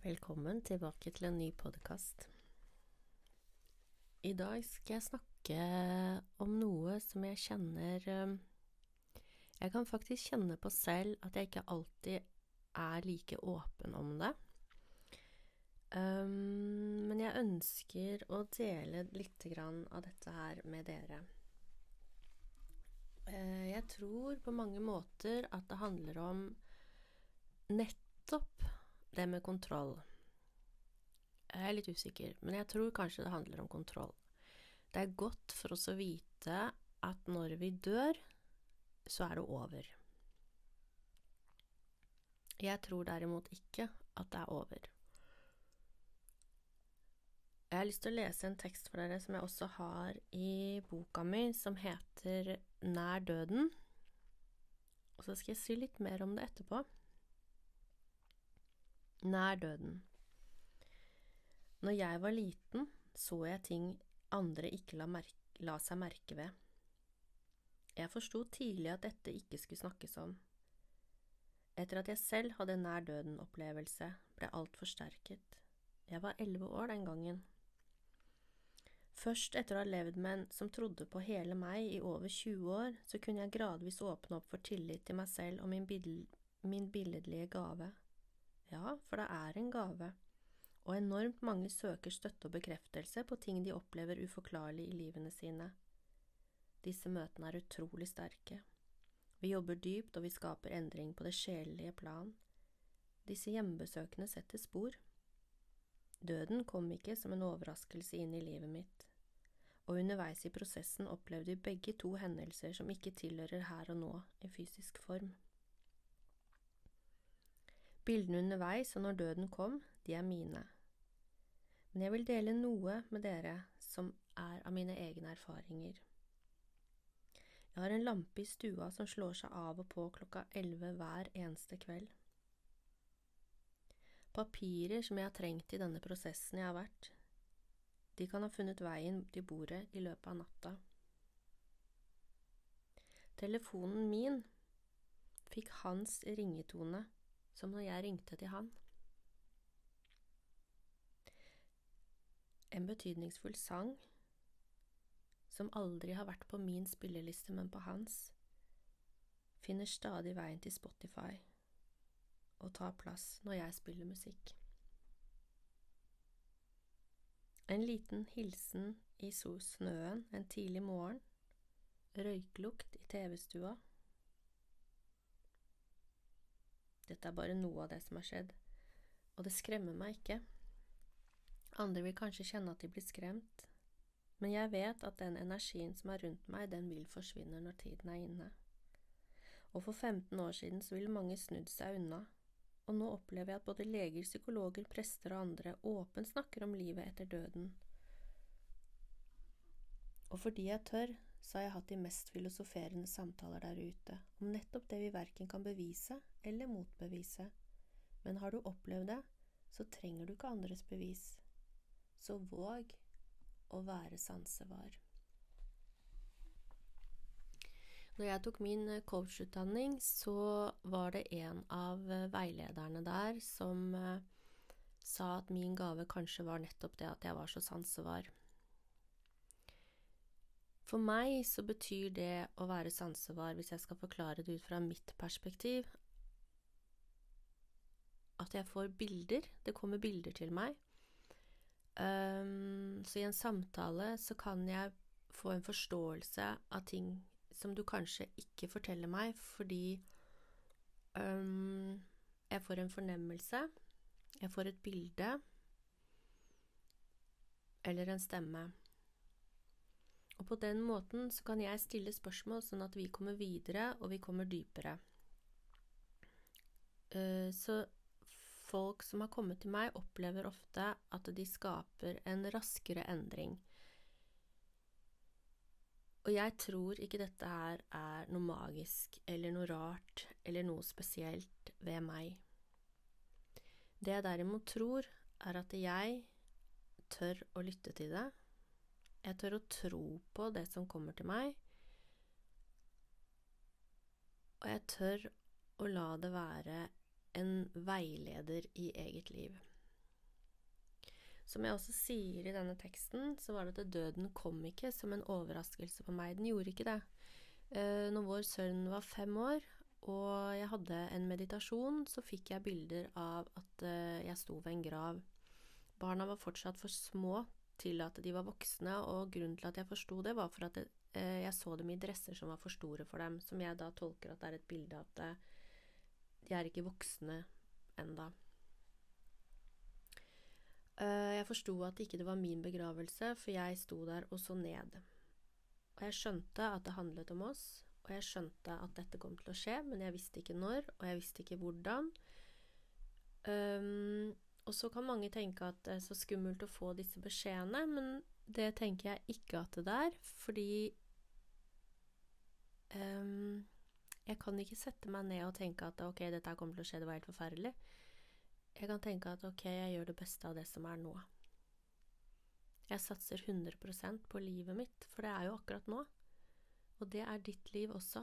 Velkommen tilbake til en ny podkast. I dag skal jeg snakke om noe som jeg kjenner Jeg kan faktisk kjenne på selv at jeg ikke alltid er like åpen om det. Um, men jeg ønsker å dele litt av dette her med dere. Uh, jeg tror på mange måter at det handler om nettopp det med kontroll. Jeg er litt usikker, men jeg tror kanskje det handler om kontroll. Det er godt for oss å vite at når vi dør, så er det over. Jeg tror derimot ikke at det er over. Jeg har lyst til å lese en tekst for dere som jeg også har i boka mi, som heter Nær døden. Og så skal jeg si litt mer om det etterpå. Nær døden. Når jeg var liten, så jeg ting andre ikke la, la seg merke ved. Jeg forsto tidlig at dette ikke skulle snakkes om. Etter at jeg selv hadde en nær døden-opplevelse, ble alt forsterket. Jeg var elleve år den gangen. Først etter å ha levd med en som trodde på hele meg i over 20 år, så kunne jeg gradvis åpne opp for tillit til meg selv og min, min billedlige gave. Ja, for det er en gave, og enormt mange søker støtte og bekreftelse på ting de opplever uforklarlig i livene sine. Disse møtene er utrolig sterke. Vi jobber dypt, og vi skaper endring på det sjelelige plan. Disse hjemmebesøkene setter spor. Døden kom ikke som en overraskelse inn i livet mitt, og underveis i prosessen opplevde vi begge to hendelser som ikke tilhører her og nå i fysisk form. Bildene underveis og når døden kom, de er mine. Men jeg vil dele noe med dere som er av mine egne erfaringer. Jeg har en lampe i stua som slår seg av og på klokka elleve hver eneste kveld. Papirer som jeg har trengt i denne prosessen jeg har vært, de kan ha funnet veien til bordet i løpet av natta. Telefonen min fikk hans ringetone som når jeg ringte til han. En betydningsfull sang som aldri har vært på min spilleliste, men på hans, finner stadig veien til Spotify og tar plass når jeg spiller musikk. En liten hilsen i snøen en tidlig morgen, røyklukt i TV-stua Dette er bare noe av det som har skjedd, og det skremmer meg ikke. Andre vil kanskje kjenne at de blir skremt, men jeg vet at den energien som er rundt meg, den vil forsvinne når tiden er inne. Og for 15 år siden så ville mange snudd seg unna, og nå opplever jeg at både leger, psykologer, prester og andre åpent snakker om livet etter døden. Og fordi jeg tør, så har jeg hatt de mest filosoferende samtaler der ute, om nettopp det vi verken kan bevise eller motbevise. Men har du opplevd det, så trenger du ikke andres bevis. Så våg å være sansevar. Når jeg tok min eh, coachutdanning, så var det en av eh, veilederne der som eh, sa at min gave kanskje var nettopp det at jeg var så sansevar. For meg så betyr det å være sansevar, hvis jeg skal forklare det ut fra mitt perspektiv, at jeg får bilder. Det kommer bilder til meg. Um, så i en samtale så kan jeg få en forståelse av ting som du kanskje ikke forteller meg, fordi um, jeg får en fornemmelse, jeg får et bilde eller en stemme. Og på den måten så kan jeg stille spørsmål sånn at vi kommer videre, og vi kommer dypere. Uh, så folk som har kommet til meg, opplever ofte at de skaper en raskere endring. Og jeg tror ikke dette her er noe magisk eller noe rart eller noe spesielt ved meg. Det jeg derimot tror, er at jeg tør å lytte til det, jeg tør å tro på det som kommer til meg, og jeg tør å la det være en veileder i eget liv. Som jeg også sier i denne teksten, så var det at døden kom ikke som en overraskelse på meg. Den gjorde ikke det. Uh, når vår sønn var fem år, og jeg hadde en meditasjon, så fikk jeg bilder av at uh, jeg sto ved en grav. Barna var fortsatt for små til at de var voksne, og grunnen til at jeg forsto det, var for at uh, jeg så dem i dresser som var for store for dem, som jeg da tolker at det er et bilde av at de er ikke voksne enda. Eh, jeg forsto at ikke det var min begravelse, for jeg sto der og så ned. Og jeg skjønte at det handlet om oss, og jeg skjønte at dette kom til å skje, men jeg visste ikke når, og jeg visste ikke hvordan. Um, og så kan mange tenke at det er så skummelt å få disse beskjedene, men det tenker jeg ikke at det er, fordi um, jeg kan ikke sette meg ned og tenke at ok, dette kommer til å skje, det var helt forferdelig. Jeg kan tenke at ok, jeg gjør det beste av det som er nå. Jeg satser 100% på livet mitt, for det er jo akkurat nå. Og det er ditt liv også.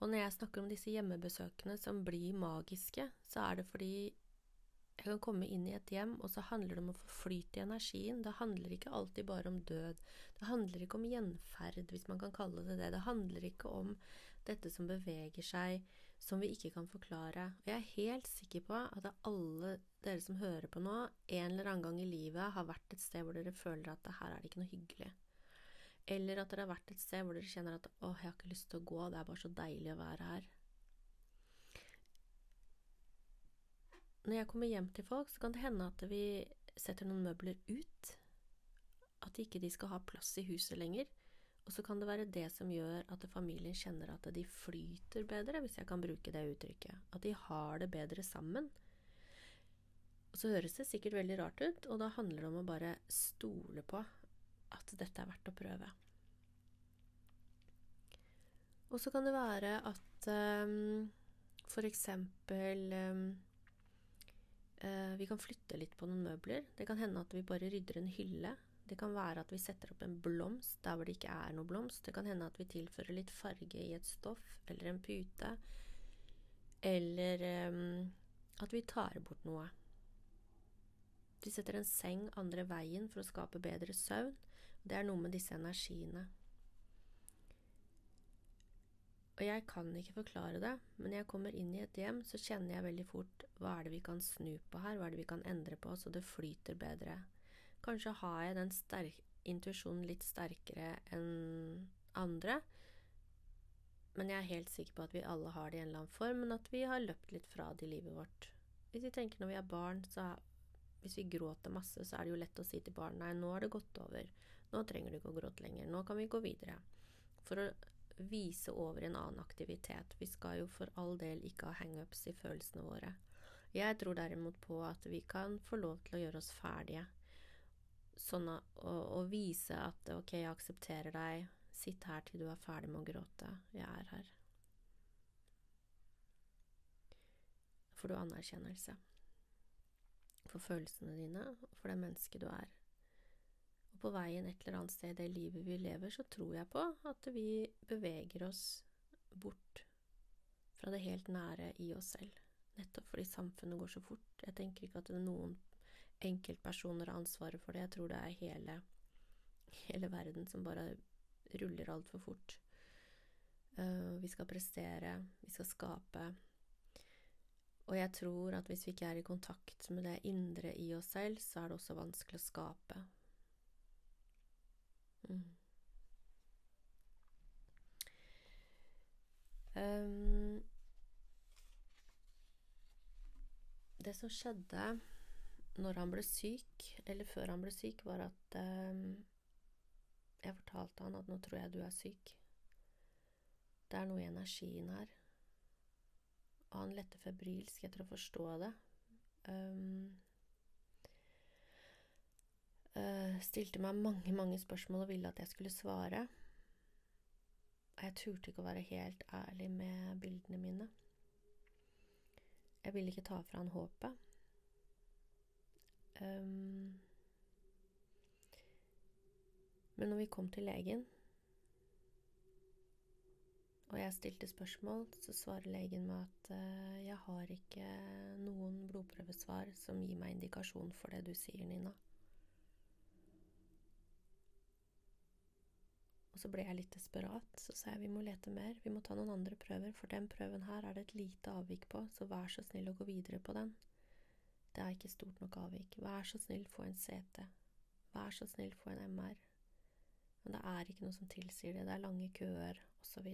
Og når jeg snakker om disse hjemmebesøkene som blir magiske, så er det fordi jeg kan komme inn i et hjem, og så handler det om å få flyt i energien. Det handler ikke alltid bare om død. Det handler ikke om gjenferd, hvis man kan kalle det det. Det handler ikke om dette som beveger seg, som vi ikke kan forklare. Og jeg er helt sikker på at alle dere som hører på nå, en eller annen gang i livet har vært et sted hvor dere føler at her er det ikke noe hyggelig. Eller at dere har vært et sted hvor dere kjenner at 'å, jeg har ikke lyst til å gå, det er bare så deilig å være her'. Når jeg kommer hjem til folk, så kan det hende at vi setter noen møbler ut. At ikke de skal ha plass i huset lenger. Og så kan det være det som gjør at familien kjenner at de flyter bedre, hvis jeg kan bruke det uttrykket. At de har det bedre sammen. Og så høres det sikkert veldig rart ut, og da handler det om å bare stole på at dette er verdt å prøve. Og så kan det være at um, for eksempel um, Vi kan flytte litt på noen møbler. Det kan hende at vi bare rydder en hylle det kan være at vi setter opp en blomst der hvor det ikke er noe blomst. Det kan hende at vi tilfører litt farge i et stoff eller en pute. Eller um, at vi tar bort noe. Vi setter en seng andre veien for å skape bedre søvn. Det er noe med disse energiene. Og jeg kan ikke forklare det, men når jeg kommer inn i et hjem, så kjenner jeg veldig fort hva er det vi kan snu på her, hva er det vi kan endre på, så det flyter bedre. Kanskje har jeg den intuisjonen litt sterkere enn andre. Men jeg er helt sikker på at vi alle har det i en eller annen form, men at vi har løpt litt fra det i livet vårt. Hvis vi tenker når vi er barn, så hvis vi gråter masse, så er det jo lett å si til barn nei, nå har det gått over. Nå trenger du ikke å gråte lenger. Nå kan vi gå videre. For å vise over en annen aktivitet. Vi skal jo for all del ikke ha hangups i følelsene våre. Jeg tror derimot på at vi kan få lov til å gjøre oss ferdige sånn å, og vise at ok, jeg aksepterer deg, sitt her til du er ferdig med å gråte, jeg er her. Får du anerkjennelse for følelsene dine, og for det mennesket du er. På veien et eller annet sted i det livet vi lever, så tror jeg på at vi beveger oss bort fra det helt nære i oss selv. Nettopp fordi samfunnet går så fort. Jeg tenker ikke at det er noen enkeltpersoner har ansvaret for det. Jeg tror det er hele, hele verden som bare ruller altfor fort. Uh, vi skal prestere, vi skal skape. Og jeg tror at hvis vi ikke er i kontakt med det indre i oss selv, så er det også vanskelig å skape. Mm. Um, det som skjedde når han ble syk, eller før han ble syk, var at um, jeg fortalte han at 'nå tror jeg du er syk'. Det er noe i energien her. Og han lette febrilsk etter å forstå det. Um, uh, stilte meg mange, mange spørsmål og ville at jeg skulle svare. Og jeg turte ikke å være helt ærlig med bildene mine. Jeg ville ikke ta fra han håpet. Um, men når vi kom til legen, og jeg stilte spørsmål, så svarer legen med at uh, jeg har ikke noen blodprøvesvar som gir meg indikasjon for det du sier, Nina. Og så ble jeg litt desperat. Så sa jeg vi må lete mer, vi må ta noen andre prøver, for den prøven her er det et lite avvik på, så vær så snill å gå videre på den. Det er ikke stort nok avvik. Vær så snill, få en CT. Vær så snill, få en MR. Men det er ikke noe som tilsier det. Det er lange køer, osv.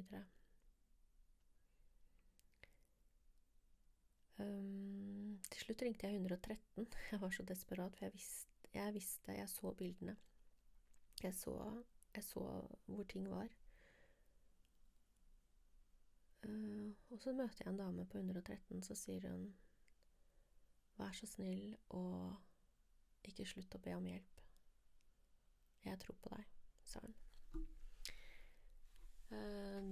Um, til slutt ringte jeg 113. Jeg var så desperat, for jeg visste, jeg, visste, jeg så bildene. Jeg så, jeg så hvor ting var. Uh, og så møter jeg en dame på 113, så sier hun Vær så snill og ikke slutt å be om hjelp. Jeg tror på deg, sa hun. Uh,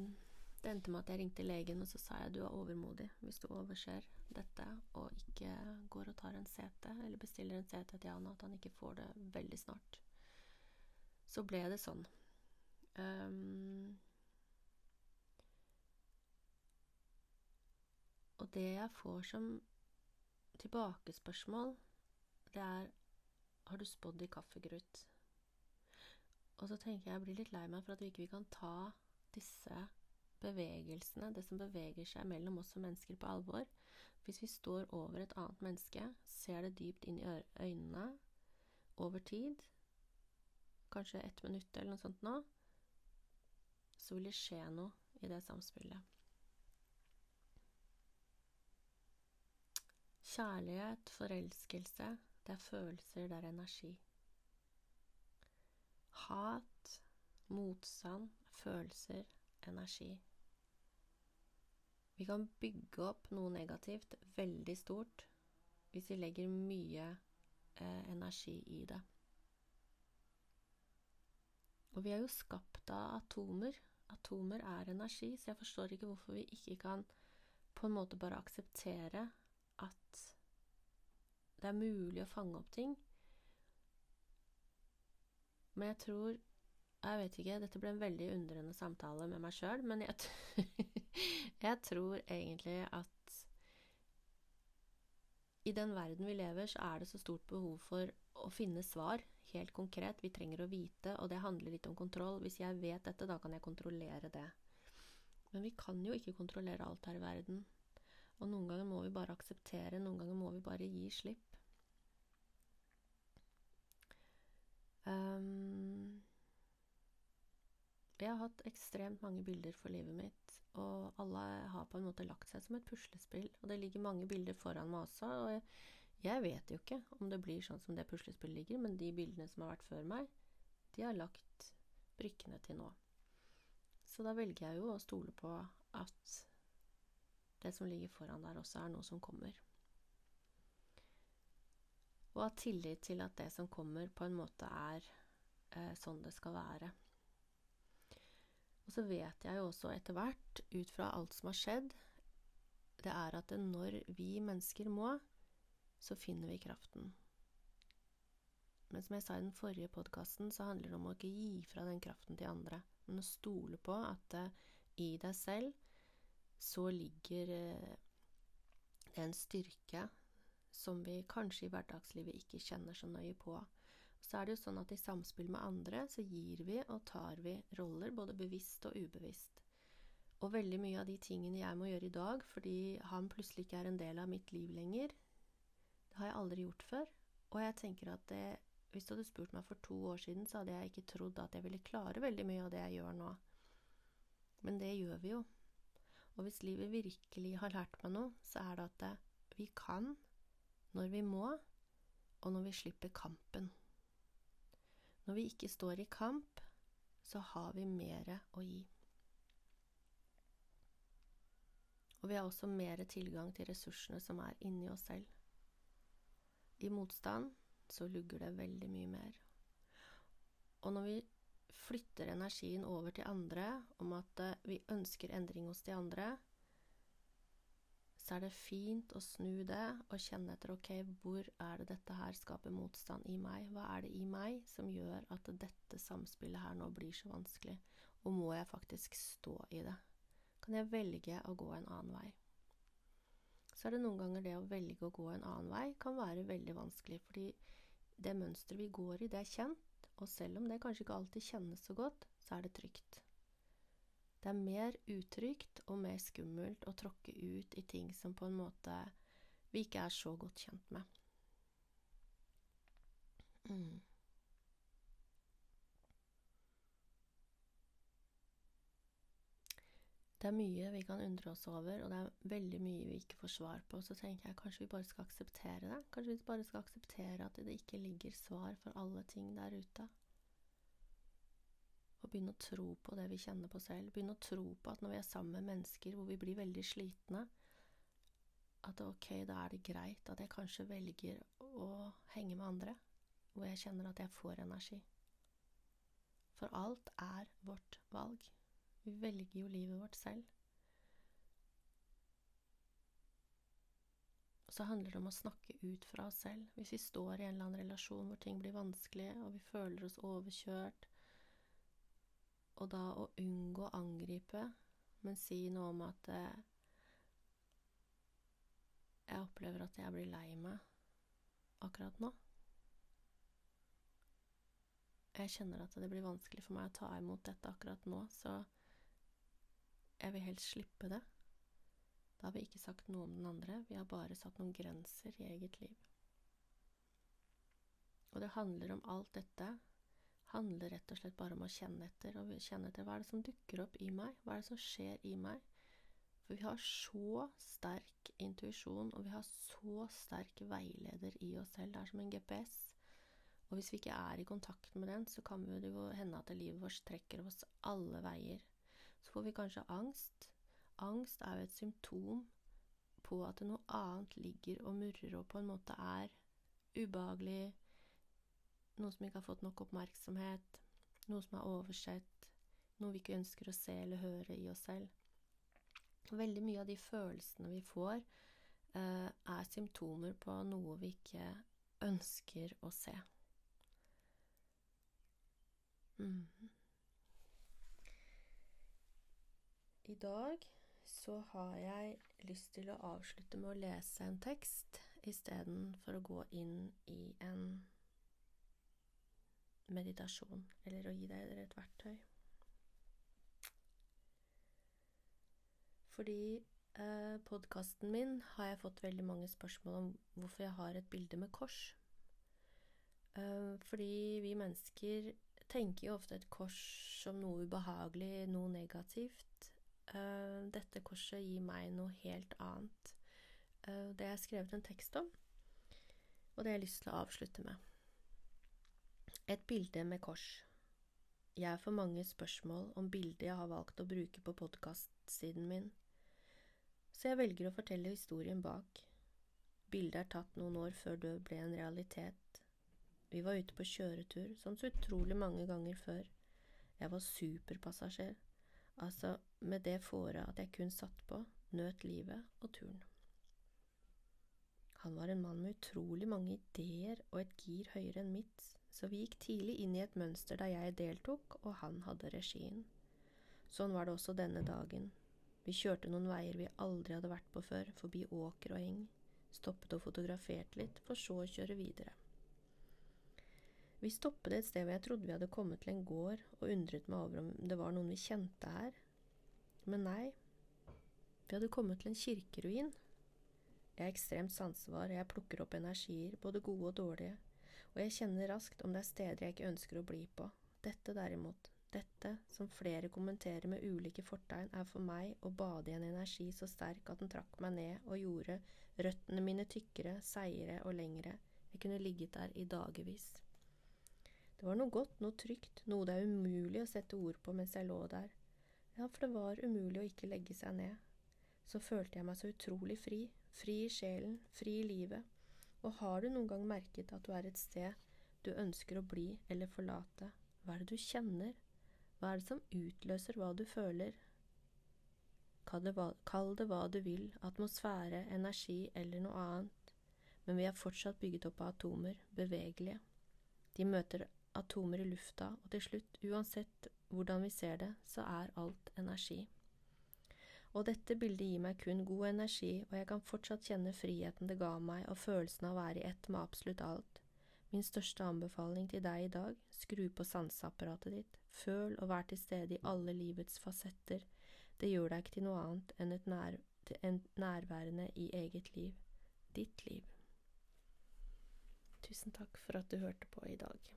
det endte med at jeg ringte legen og så sa jeg du er overmodig hvis du overser dette og ikke går og tar en CT, eller bestiller en CT til Jan, at han ikke får det veldig snart. Så ble det sånn. Um, og det jeg får som tilbakespørsmål, det er har du spådd i kaffegrut? Og så tenker jeg jeg blir litt lei meg for at vi ikke kan ta disse bevegelsene, det som beveger seg mellom oss som mennesker, på alvor. Hvis vi står over et annet menneske, ser det dypt inn i øynene over tid, kanskje ett minutt eller noe sånt nå, så vil det skje noe i det samspillet. Kjærlighet, forelskelse, det er følelser, det er energi. Hat, motstand, følelser, energi. Vi kan bygge opp noe negativt veldig stort hvis vi legger mye eh, energi i det. Og vi er jo skapt av atomer. Atomer er energi, så jeg forstår ikke hvorfor vi ikke kan på en måte bare akseptere at det er mulig å fange opp ting. Men jeg tror Jeg vet ikke, dette ble en veldig undrende samtale med meg sjøl, men jeg, Jeg tror egentlig at i den verden vi lever, så er det så stort behov for å finne svar, helt konkret. Vi trenger å vite, og det handler litt om kontroll. Hvis jeg vet dette, da kan jeg kontrollere det. Men vi kan jo ikke kontrollere alt her i verden. Og noen ganger må vi bare akseptere, noen ganger må vi bare gi slipp. Um, jeg har hatt ekstremt mange bilder for livet mitt, og alle har på en måte lagt seg som et puslespill. Og det ligger mange bilder foran meg også, og jeg, jeg vet jo ikke om det blir sånn som det puslespillet ligger, men de bildene som har vært før meg, de har lagt brikkene til nå. Så da velger jeg jo å stole på at det som ligger foran der, også er noe som kommer. Og ha tillit til at det som kommer, på en måte er eh, sånn det skal være. Og så vet jeg jo også etter hvert, ut fra alt som har skjedd, det er at når vi mennesker må, så finner vi kraften. Men som jeg sa i den forrige podkasten, så handler det om å ikke gi fra den kraften til andre, men å stole på at uh, i deg selv så ligger uh, det en styrke som vi kanskje i hverdagslivet ikke kjenner så nøye på så er det jo sånn at i samspill med andre så gir vi og tar vi roller, både bevisst og ubevisst. Og veldig mye av de tingene jeg må gjøre i dag fordi han plutselig ikke er en del av mitt liv lenger, det har jeg aldri gjort før. Og jeg tenker at det, hvis du hadde spurt meg for to år siden, så hadde jeg ikke trodd at jeg ville klare veldig mye av det jeg gjør nå. Men det gjør vi jo. Og hvis livet virkelig har lært meg noe, så er det at vi kan når vi må, og når vi slipper kampen. Når vi ikke står i kamp, så har vi mer å gi. Og vi har også mer tilgang til ressursene som er inni oss selv. I motstand så lugger det veldig mye mer. Og når vi flytter energien over til andre, om at eh, vi ønsker endring hos de andre, så er det fint å snu det og kjenne etter ok, hvor er det dette her skaper motstand i meg? Hva er det i meg som gjør at dette samspillet her nå blir så vanskelig? Og må jeg faktisk stå i det? Kan jeg velge å gå en annen vei? Så er det noen ganger det å velge å gå en annen vei kan være veldig vanskelig, fordi det mønsteret vi går i, det er kjent, og selv om det kanskje ikke alltid kjennes så godt, så er det trygt. Det er mer utrygt og mer skummelt å tråkke ut i ting som på en måte vi ikke er så godt kjent med. Mm. Det er mye vi kan undre oss over, og det er veldig mye vi ikke får svar på. Så tenker jeg kanskje vi bare skal akseptere det. Kanskje vi bare skal akseptere at det ikke ligger svar for alle ting der ute. Og begynne å tro på det vi kjenner på selv. Begynne å tro på at når vi er sammen med mennesker hvor vi blir veldig slitne, at ok, da er det greit at jeg kanskje velger å henge med andre, hvor jeg kjenner at jeg får energi. For alt er vårt valg. Vi velger jo livet vårt selv. Og så handler det om å snakke ut fra oss selv. Hvis vi står i en eller annen relasjon hvor ting blir vanskelig, og vi føler oss overkjørt, og da å unngå å angripe, men si noe om at eh, jeg opplever at jeg blir lei meg akkurat nå. Jeg kjenner at det blir vanskelig for meg å ta imot dette akkurat nå, så jeg vil helst slippe det. Da har vi ikke sagt noe om den andre, vi har bare satt noen grenser i eget liv. Og det handler om alt dette handler rett og slett bare om å kjenne etter. Og kjenne etter hva er det som dukker opp i meg? Hva er det som skjer i meg? For vi har så sterk intuisjon, og vi har så sterk veileder i oss selv. Det er som en GPS. Og hvis vi ikke er i kontakt med den, så kan det jo hende at livet vårt trekker oss alle veier så får vi kanskje angst. Angst er jo et symptom på at noe annet ligger og murrer og på en måte er ubehagelig, noe som ikke har fått nok oppmerksomhet, noe som er oversett, noe vi ikke ønsker å se eller høre i oss selv. Veldig mye av de følelsene vi får, eh, er symptomer på noe vi ikke ønsker å se. Mm. I dag så har jeg lyst til å avslutte med å lese en tekst istedenfor å gå inn i en meditasjon, eller å gi deg et verktøy. Fordi eh, podkasten min har jeg fått veldig mange spørsmål om hvorfor jeg har et bilde med kors. Eh, fordi vi mennesker tenker jo ofte et kors som noe ubehagelig, noe negativt. Uh, dette korset gir meg noe helt annet. Uh, det har jeg skrevet en tekst om, og det har jeg lyst til å avslutte med. Et bilde med kors. Jeg får mange spørsmål om bildet jeg har valgt å bruke på podkastsiden min, så jeg velger å fortelle historien bak. Bildet er tatt noen år før død ble en realitet. Vi var ute på kjøretur, sånn så utrolig mange ganger før. Jeg var superpassasjer. Altså med det fåret at jeg kun satt på, nøt livet og turen. Han var en mann med utrolig mange ideer og et gir høyere enn mitt, så vi gikk tidlig inn i et mønster der jeg deltok og han hadde regien. Sånn var det også denne dagen. Vi kjørte noen veier vi aldri hadde vært på før, forbi åker og eng, stoppet og fotograferte litt, for så å kjøre videre. Vi stoppet et sted hvor jeg trodde vi hadde kommet til en gård, og undret meg over om det var noen vi kjente her. Men nei, vi hadde kommet til en kirkeruin. Jeg er ekstremt sansevar, jeg plukker opp energier, både gode og dårlige, og jeg kjenner raskt om det er steder jeg ikke ønsker å bli på. Dette derimot, dette, som flere kommenterer med ulike fortegn, er for meg å bade i en energi så sterk at den trakk meg ned og gjorde røttene mine tykkere, seigere og lengre. Jeg kunne ligget der i dagevis. Det var noe godt, noe trygt, noe det er umulig å sette ord på mens jeg lå der. Ja, for det var umulig å ikke legge seg ned. Så følte jeg meg så utrolig fri, fri i sjelen, fri i livet. Og har du noen gang merket at du er et sted du ønsker å bli eller forlate? Hva er det du kjenner? Hva er det som utløser hva du føler? Kall det, hva, kall det hva du vil, atmosfære, energi eller noe annet, men vi er fortsatt bygget opp av atomer, bevegelige. De møter atomer i lufta, og til slutt, uansett hvordan vi ser det, så er alt energi. Og dette bildet gir meg kun god energi, og jeg kan fortsatt kjenne friheten det ga meg, og følelsen av å være i ett med absolutt alt. Min største anbefaling til deg i dag, skru på sanseapparatet ditt, føl og vær til stede i alle livets fasetter, det gjør deg ikke til noe annet enn et nær, en nærværende i eget liv, ditt liv. Tusen takk for at du hørte på i dag.